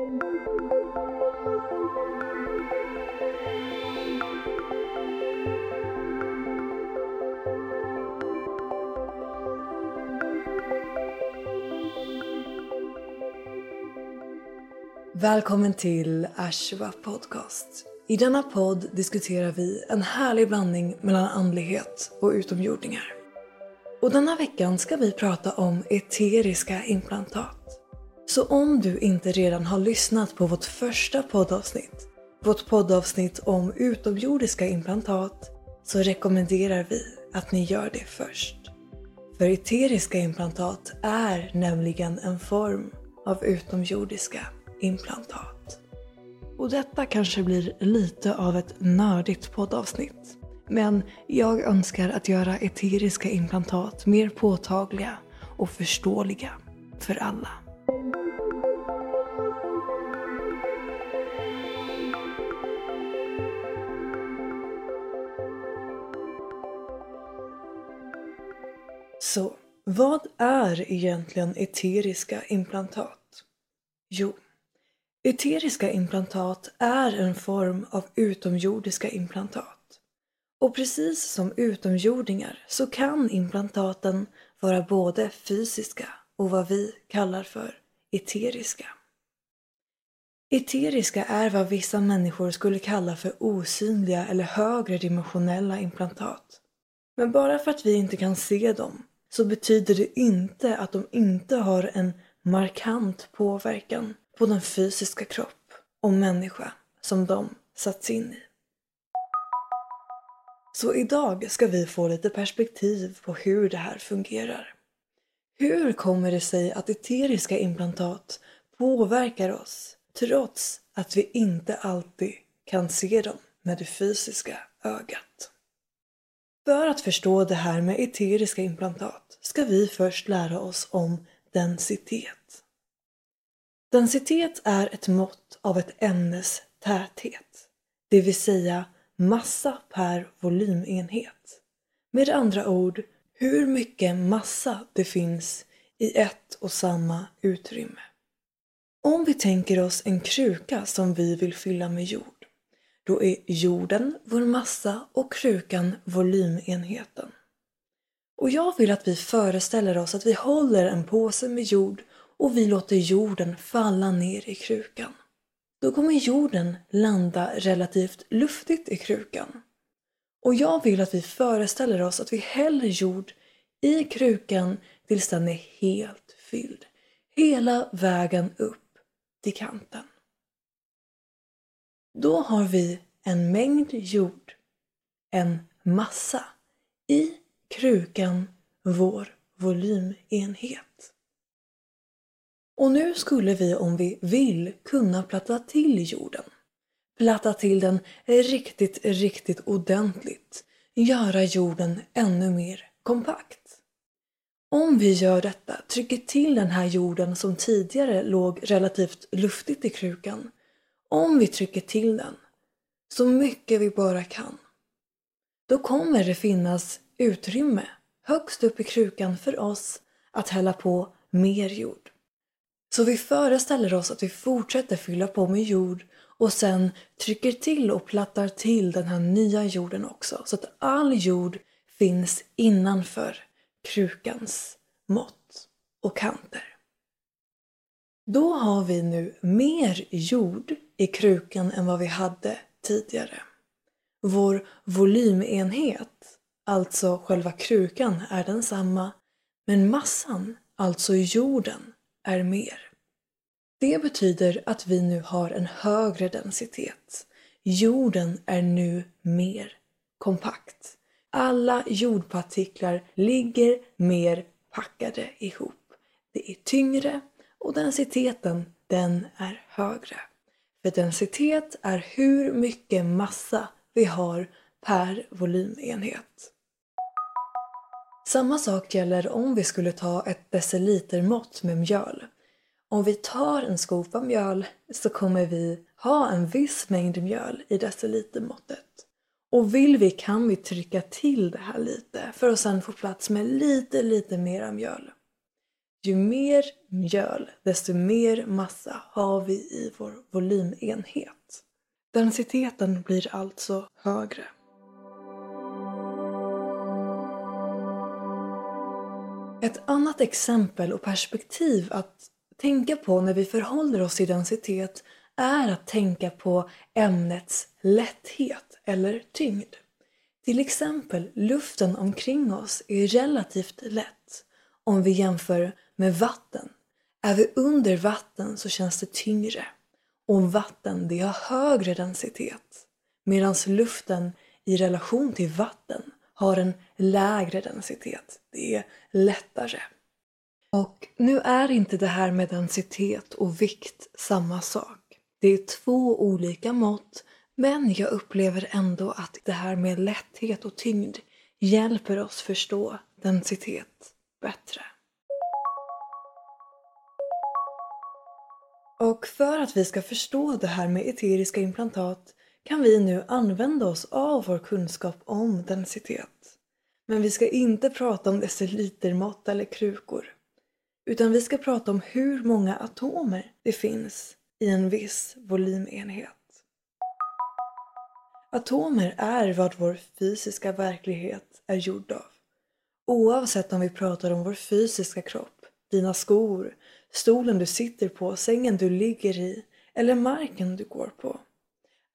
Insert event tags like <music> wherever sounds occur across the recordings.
Välkommen till Ashwa Podcast. I denna podd diskuterar vi en härlig blandning mellan andlighet och utomjordingar. Och denna veckan ska vi prata om eteriska implantat. Så om du inte redan har lyssnat på vårt första poddavsnitt, vårt poddavsnitt om utomjordiska implantat, så rekommenderar vi att ni gör det först. För eteriska implantat är nämligen en form av utomjordiska implantat. Och detta kanske blir lite av ett nördigt poddavsnitt. Men jag önskar att göra eteriska implantat mer påtagliga och förståeliga för alla. Så, vad är egentligen eteriska implantat? Jo, Eteriska implantat är en form av utomjordiska implantat. Och precis som utomjordingar så kan implantaten vara både fysiska och vad vi kallar för eteriska. Eteriska är vad vissa människor skulle kalla för osynliga eller högre dimensionella implantat. Men bara för att vi inte kan se dem så betyder det inte att de inte har en markant påverkan på den fysiska kropp och människa som de satts in i. Så idag ska vi få lite perspektiv på hur det här fungerar. Hur kommer det sig att eteriska implantat påverkar oss trots att vi inte alltid kan se dem med det fysiska ögat? För att förstå det här med eteriska implantat ska vi först lära oss om densitet. Densitet är ett mått av ett ämnes täthet, det vill säga massa per volymenhet. Med andra ord, hur mycket massa det finns i ett och samma utrymme. Om vi tänker oss en kruka som vi vill fylla med jord, då är jorden vår massa och krukan volymenheten. Och jag vill att vi föreställer oss att vi håller en påse med jord och vi låter jorden falla ner i krukan. Då kommer jorden landa relativt luftigt i krukan. Och jag vill att vi föreställer oss att vi häller jord i krukan tills den är helt fylld. Hela vägen upp till kanten. Då har vi en mängd jord, en massa, i krukan, vår volymenhet. Och nu skulle vi om vi vill kunna platta till jorden. Platta till den riktigt, riktigt ordentligt. Göra jorden ännu mer kompakt. Om vi gör detta, trycker till den här jorden som tidigare låg relativt luftigt i krukan. Om vi trycker till den så mycket vi bara kan. Då kommer det finnas utrymme högst upp i krukan för oss att hälla på mer jord. Så vi föreställer oss att vi fortsätter fylla på med jord och sen trycker till och plattar till den här nya jorden också så att all jord finns innanför krukans mått och kanter. Då har vi nu mer jord i krukan än vad vi hade tidigare. Vår volymenhet, alltså själva krukan, är densamma men massan, alltså jorden, är mer. Det betyder att vi nu har en högre densitet. Jorden är nu mer kompakt. Alla jordpartiklar ligger mer packade ihop. Det är tyngre och densiteten den är högre. För densitet är hur mycket massa vi har per volymenhet. Samma sak gäller om vi skulle ta ett decilitermått med mjöl. Om vi tar en skopa mjöl så kommer vi ha en viss mängd mjöl i decilitermåttet. Och vill vi kan vi trycka till det här lite för att sedan få plats med lite, lite mera mjöl. Ju mer mjöl, desto mer massa har vi i vår volymenhet. Densiteten blir alltså högre. Ett annat exempel och perspektiv att tänka på när vi förhåller oss till densitet är att tänka på ämnets lätthet eller tyngd. Till exempel luften omkring oss är relativt lätt om vi jämför med vatten. Är vi under vatten så känns det tyngre. Och vatten det har högre densitet. Medan luften i relation till vatten har en lägre densitet. Det är lättare. Och nu är inte det här med densitet och vikt samma sak. Det är två olika mått men jag upplever ändå att det här med lätthet och tyngd hjälper oss förstå densitet bättre. Och för att vi ska förstå det här med eteriska implantat kan vi nu använda oss av vår kunskap om densitet. Men vi ska inte prata om decilitermått eller krukor. Utan vi ska prata om hur många atomer det finns i en viss volymenhet. Atomer är vad vår fysiska verklighet är gjord av. Oavsett om vi pratar om vår fysiska kropp, dina skor, stolen du sitter på, sängen du ligger i eller marken du går på.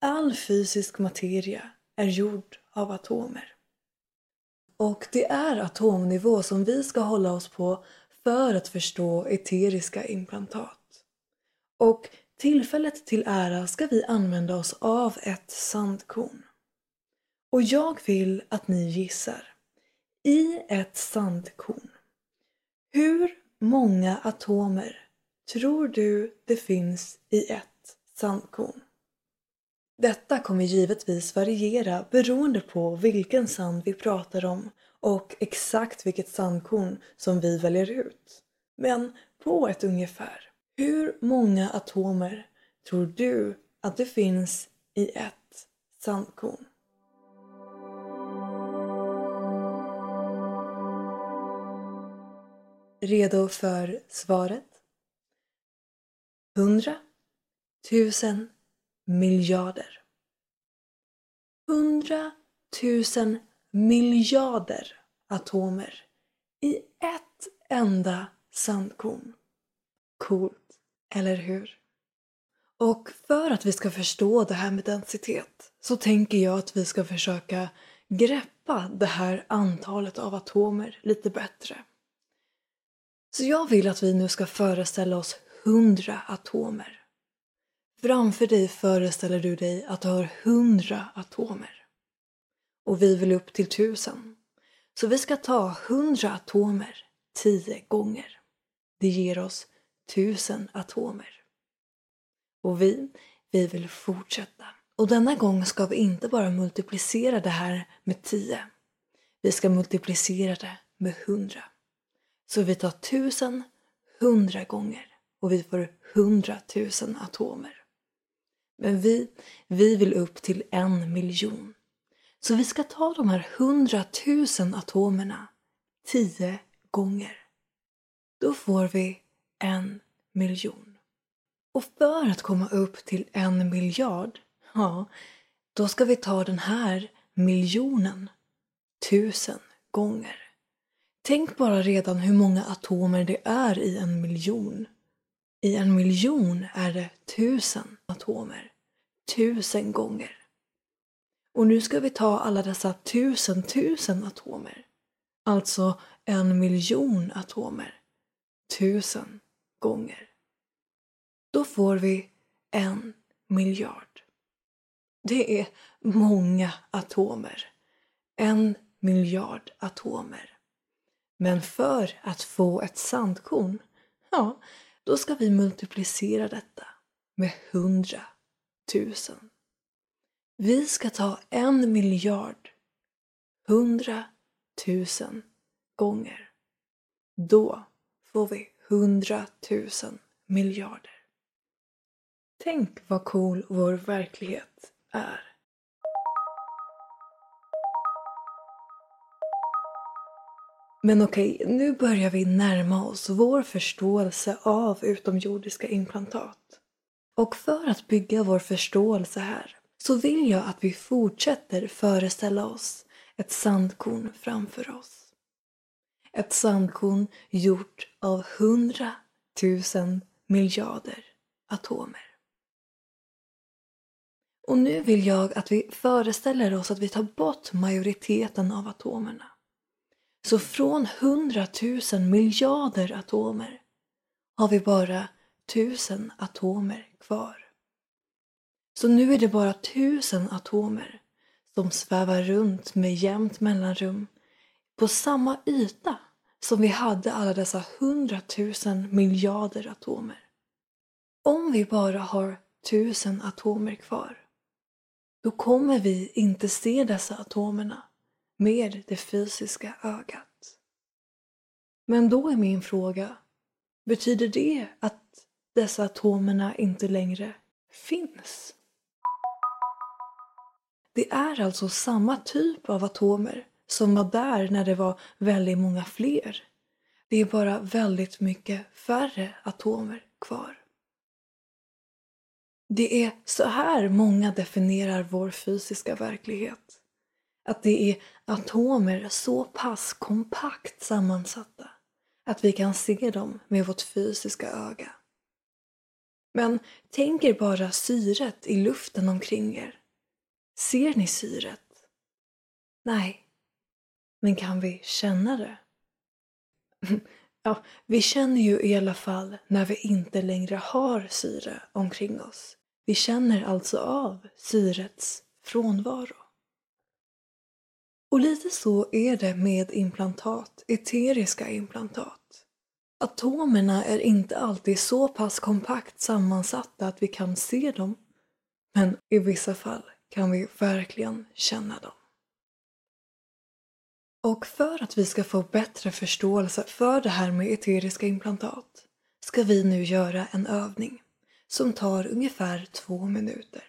All fysisk materia är gjord av atomer. Och det är atomnivå som vi ska hålla oss på för att förstå eteriska implantat. Och tillfället till ära ska vi använda oss av ett sandkorn. Och jag vill att ni gissar. I ett sandkorn. Hur många atomer tror du det finns i ett sandkorn? Detta kommer givetvis variera beroende på vilken sand vi pratar om och exakt vilket sandkorn som vi väljer ut. Men på ett ungefär. Hur många atomer tror du att det finns i ett sandkorn? Redo för svaret? Hundra, tusen, miljarder. Hundra tusen miljarder atomer i ett enda sandkorn. Coolt, eller hur? Och för att vi ska förstå det här med densitet så tänker jag att vi ska försöka greppa det här antalet av atomer lite bättre. Så jag vill att vi nu ska föreställa oss hundra atomer. Framför dig föreställer du dig att du har hundra atomer. Och vi vill upp till tusen. Så vi ska ta hundra atomer tio gånger. Det ger oss tusen atomer. Och vi, vi vill fortsätta. Och denna gång ska vi inte bara multiplicera det här med tio. Vi ska multiplicera det med hundra. Så vi tar tusen hundra gånger och vi får hundratusen atomer. Men vi, vi vill upp till en miljon. Så vi ska ta de här hundratusen atomerna tio gånger. Då får vi en miljon. Och för att komma upp till en miljard, ja, då ska vi ta den här miljonen tusen gånger. Tänk bara redan hur många atomer det är i en miljon. I en miljon är det tusen atomer. Tusen gånger. Och nu ska vi ta alla dessa tusen tusen atomer. Alltså en miljon atomer. Tusen gånger. Då får vi en miljard. Det är många atomer. En miljard atomer. Men för att få ett sandkorn, ja, då ska vi multiplicera detta med hundra tusen. Vi ska ta en miljard hundra tusen gånger. Då får vi hundratusen miljarder. Tänk vad cool vår verklighet är. Men okej, nu börjar vi närma oss vår förståelse av utomjordiska implantat. Och för att bygga vår förståelse här så vill jag att vi fortsätter föreställa oss ett sandkorn framför oss. Ett sandkorn gjort av hundratusen miljarder atomer. Och nu vill jag att vi föreställer oss att vi tar bort majoriteten av atomerna. Så från hundratusen miljarder atomer har vi bara tusen atomer kvar. Så nu är det bara tusen atomer som svävar runt med jämnt mellanrum på samma yta som vi hade alla dessa hundratusen miljarder atomer. Om vi bara har tusen atomer kvar, då kommer vi inte se dessa atomerna med det fysiska ögat. Men då är min fråga, betyder det att dessa atomerna inte längre finns? Det är alltså samma typ av atomer som var där när det var väldigt många fler. Det är bara väldigt mycket färre atomer kvar. Det är så här många definierar vår fysiska verklighet. Att det är atomer så pass kompakt sammansatta att vi kan se dem med vårt fysiska öga. Men tänk er bara syret i luften omkring er. Ser ni syret? Nej. Men kan vi känna det? <laughs> Ja, vi känner ju i alla fall när vi inte längre har syre omkring oss. Vi känner alltså av syrets frånvaro. Och lite så är det med implantat, eteriska implantat. Atomerna är inte alltid så pass kompakt sammansatta att vi kan se dem. Men i vissa fall kan vi verkligen känna dem. Och för att vi ska få bättre förståelse för det här med eteriska implantat ska vi nu göra en övning som tar ungefär två minuter.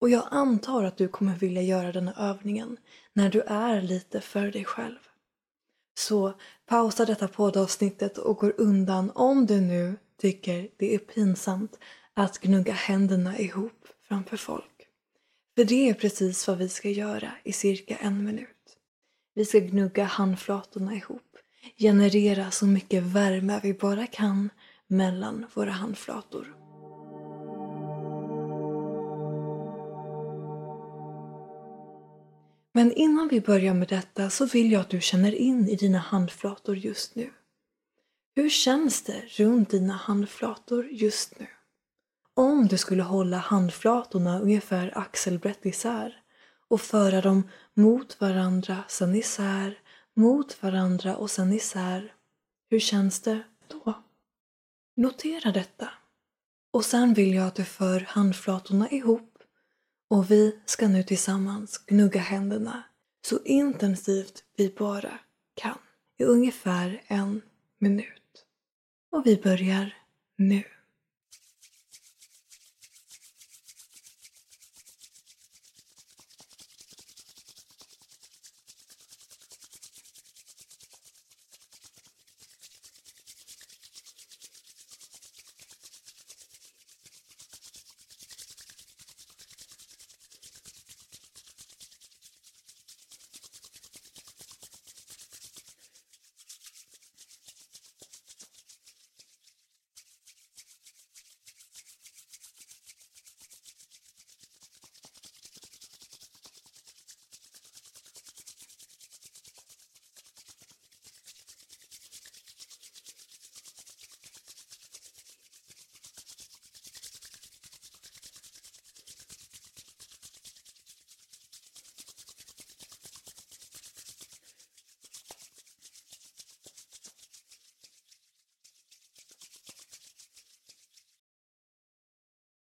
Och jag antar att du kommer vilja göra denna övningen när du är lite för dig själv. Så pausa detta poddavsnittet och gå undan om du nu tycker det är pinsamt att gnugga händerna ihop framför folk. För det är precis vad vi ska göra i cirka en minut. Vi ska gnugga handflatorna ihop, generera så mycket värme vi bara kan mellan våra handflator. Men innan vi börjar med detta så vill jag att du känner in i dina handflator just nu. Hur känns det runt dina handflator just nu? Om du skulle hålla handflatorna ungefär axelbrett isär och föra dem mot varandra, sen isär, mot varandra och sen isär. Hur känns det då? Notera detta. Och sen vill jag att du för handflatorna ihop och vi ska nu tillsammans gnugga händerna så intensivt vi bara kan i ungefär en minut. Och vi börjar nu.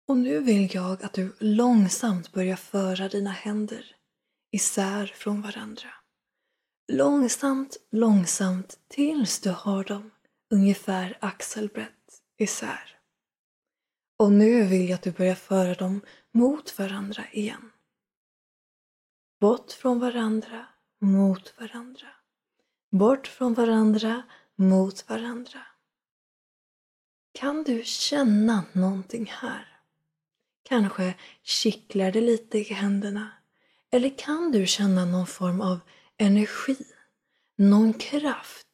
Och nu vill jag att du långsamt börjar föra dina händer isär från varandra. Långsamt, långsamt tills du har dem ungefär axelbrett isär. Och nu vill jag att du börjar föra dem mot varandra igen. Bort från varandra, mot varandra. Bort från varandra, mot varandra. Kan du känna någonting här? Kanske kittlar det lite i händerna. Eller kan du känna någon form av energi? Någon kraft?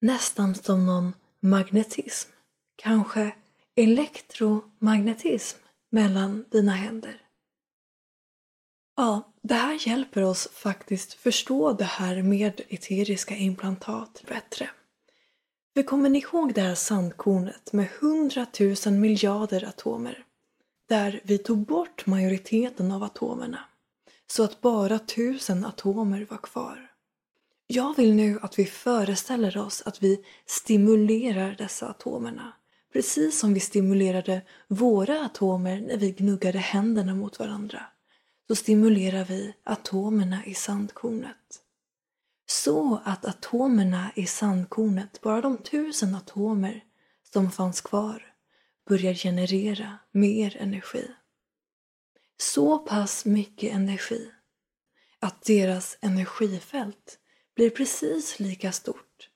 Nästan som någon magnetism. Kanske elektromagnetism mellan dina händer. Ja, det här hjälper oss faktiskt förstå det här med eteriska implantat bättre. För kommer ni ihåg det här sandkornet med hundratusen miljarder atomer? Där vi tog bort majoriteten av atomerna. Så att bara tusen atomer var kvar. Jag vill nu att vi föreställer oss att vi stimulerar dessa atomerna. Precis som vi stimulerade våra atomer när vi gnuggade händerna mot varandra. Så stimulerar vi atomerna i sandkornet. Så att atomerna i sandkornet, bara de tusen atomer som fanns kvar, börjar generera mer energi. Så pass mycket energi att deras energifält blir precis lika stort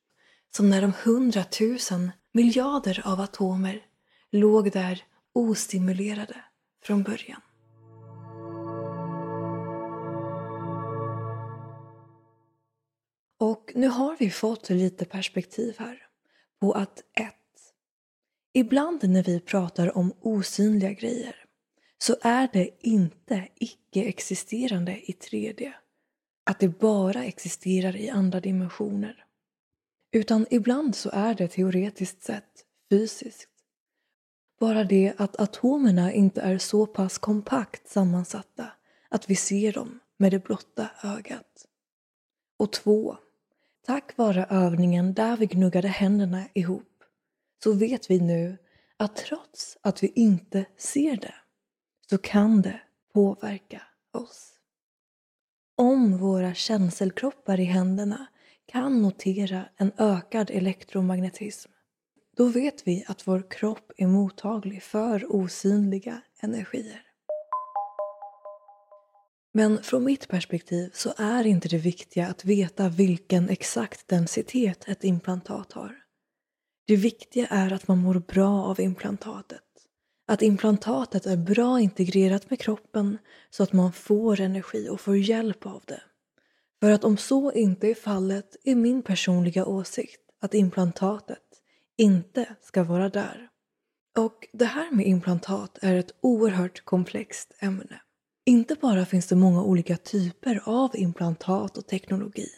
som när de hundratusen miljarder av atomer låg där ostimulerade från början. Och nu har vi fått lite perspektiv här på att ett Ibland när vi pratar om osynliga grejer så är det inte icke-existerande i 3D. Att det bara existerar i andra dimensioner. Utan ibland så är det teoretiskt sett fysiskt. Bara det att atomerna inte är så pass kompakt sammansatta att vi ser dem med det blotta ögat. Och två, tack vare övningen där vi gnuggade händerna ihop så vet vi nu att trots att vi inte ser det så kan det påverka oss. Om våra känselkroppar i händerna kan notera en ökad elektromagnetism då vet vi att vår kropp är mottaglig för osynliga energier. Men från mitt perspektiv så är inte det viktiga att veta vilken exakt densitet ett implantat har. Det viktiga är att man mår bra av implantatet. Att implantatet är bra integrerat med kroppen så att man får energi och får hjälp av det. För att om så inte är fallet är min personliga åsikt att implantatet inte ska vara där. Och det här med implantat är ett oerhört komplext ämne. Inte bara finns det många olika typer av implantat och teknologi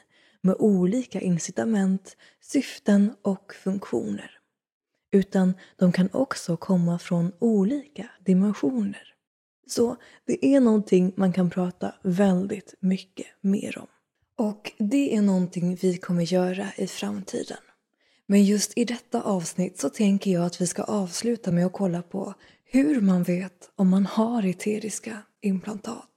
med olika incitament, syften och funktioner. Utan de kan också komma från olika dimensioner. Så det är någonting man kan prata väldigt mycket mer om. Och det är någonting vi kommer göra i framtiden. Men just i detta avsnitt så tänker jag att vi ska avsluta med att kolla på hur man vet om man har eteriska implantat.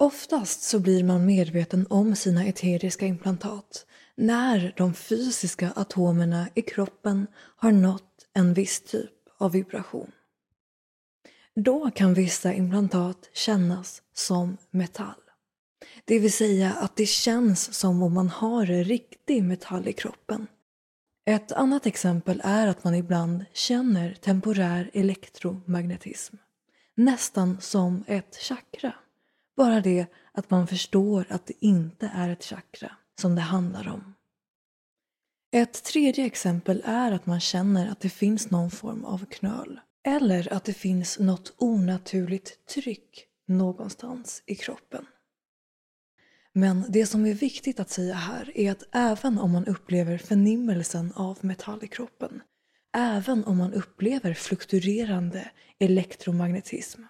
Oftast så blir man medveten om sina eteriska implantat när de fysiska atomerna i kroppen har nått en viss typ av vibration. Då kan vissa implantat kännas som metall. Det vill säga att det känns som om man har riktig metall i kroppen. Ett annat exempel är att man ibland känner temporär elektromagnetism. Nästan som ett chakra. Bara det att man förstår att det inte är ett chakra som det handlar om. Ett tredje exempel är att man känner att det finns någon form av knöl. Eller att det finns något onaturligt tryck någonstans i kroppen. Men det som är viktigt att säga här är att även om man upplever förnimmelsen av metall i kroppen, även om man upplever fluktuerande elektromagnetism,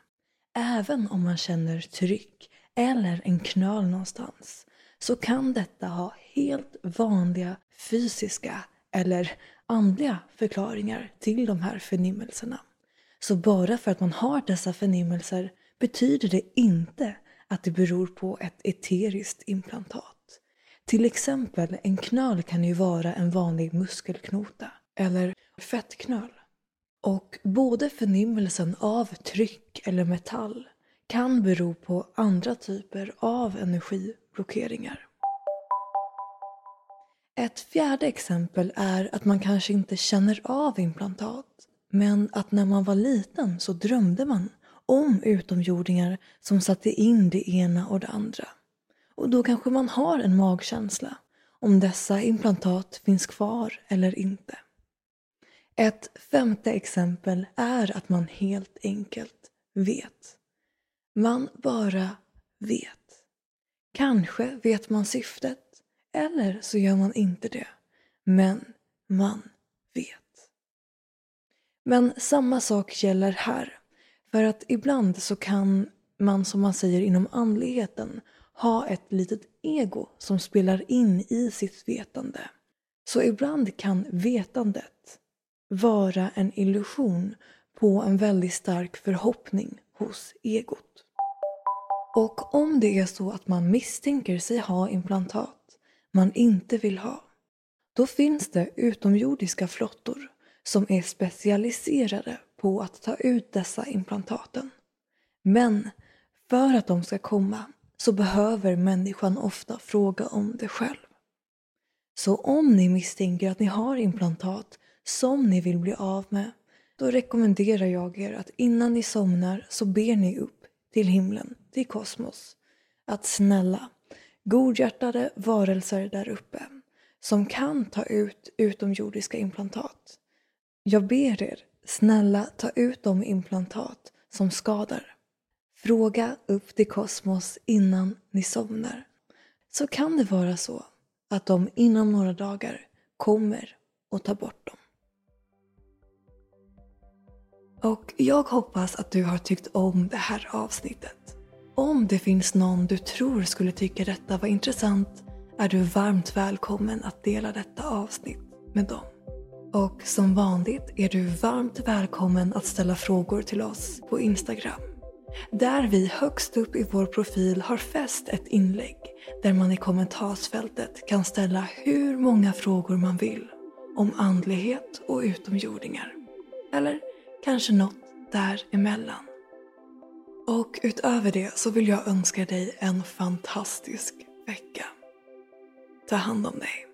även om man känner tryck eller en knöl någonstans, så kan detta ha helt vanliga fysiska eller andliga förklaringar till de här förnimmelserna. Så bara för att man har dessa förnimmelser betyder det inte att det beror på ett eteriskt implantat. Till exempel en knöl kan ju vara en vanlig muskelknota eller fettknöl. Och både förnimmelsen av tryck eller metall kan bero på andra typer av energiblockeringar. Ett fjärde exempel är att man kanske inte känner av implantat men att när man var liten så drömde man om utomjordingar som satte in det ena och det andra. Och då kanske man har en magkänsla om dessa implantat finns kvar eller inte. Ett femte exempel är att man helt enkelt vet. Man bara vet. Kanske vet man syftet eller så gör man inte det. Men man vet. Men samma sak gäller här. För att ibland så kan man som man säger inom andligheten ha ett litet ego som spelar in i sitt vetande. Så ibland kan vetandet vara en illusion på en väldigt stark förhoppning hos egot. Och om det är så att man misstänker sig ha implantat man inte vill ha, då finns det utomjordiska flottor som är specialiserade på att ta ut dessa implantaten. Men för att de ska komma så behöver människan ofta fråga om det själv. Så om ni misstänker att ni har implantat som ni vill bli av med, då rekommenderar jag er att innan ni somnar så ber ni upp till himlen, till kosmos, att snälla, godhjärtade varelser där uppe som kan ta ut utomjordiska implantat. Jag ber er, snälla ta ut de implantat som skadar. Fråga upp till kosmos innan ni somnar. Så kan det vara så att de inom några dagar kommer och tar bort dem. Och jag hoppas att du har tyckt om det här avsnittet. Om det finns någon du tror skulle tycka detta var intressant är du varmt välkommen att dela detta avsnitt med dem. Och som vanligt är du varmt välkommen att ställa frågor till oss på Instagram. Där vi högst upp i vår profil har fäst ett inlägg där man i kommentarsfältet kan ställa hur många frågor man vill om andlighet och utomjordingar. Eller kanske något däremellan. Och utöver det så vill jag önska dig en fantastisk vecka. Ta hand om dig.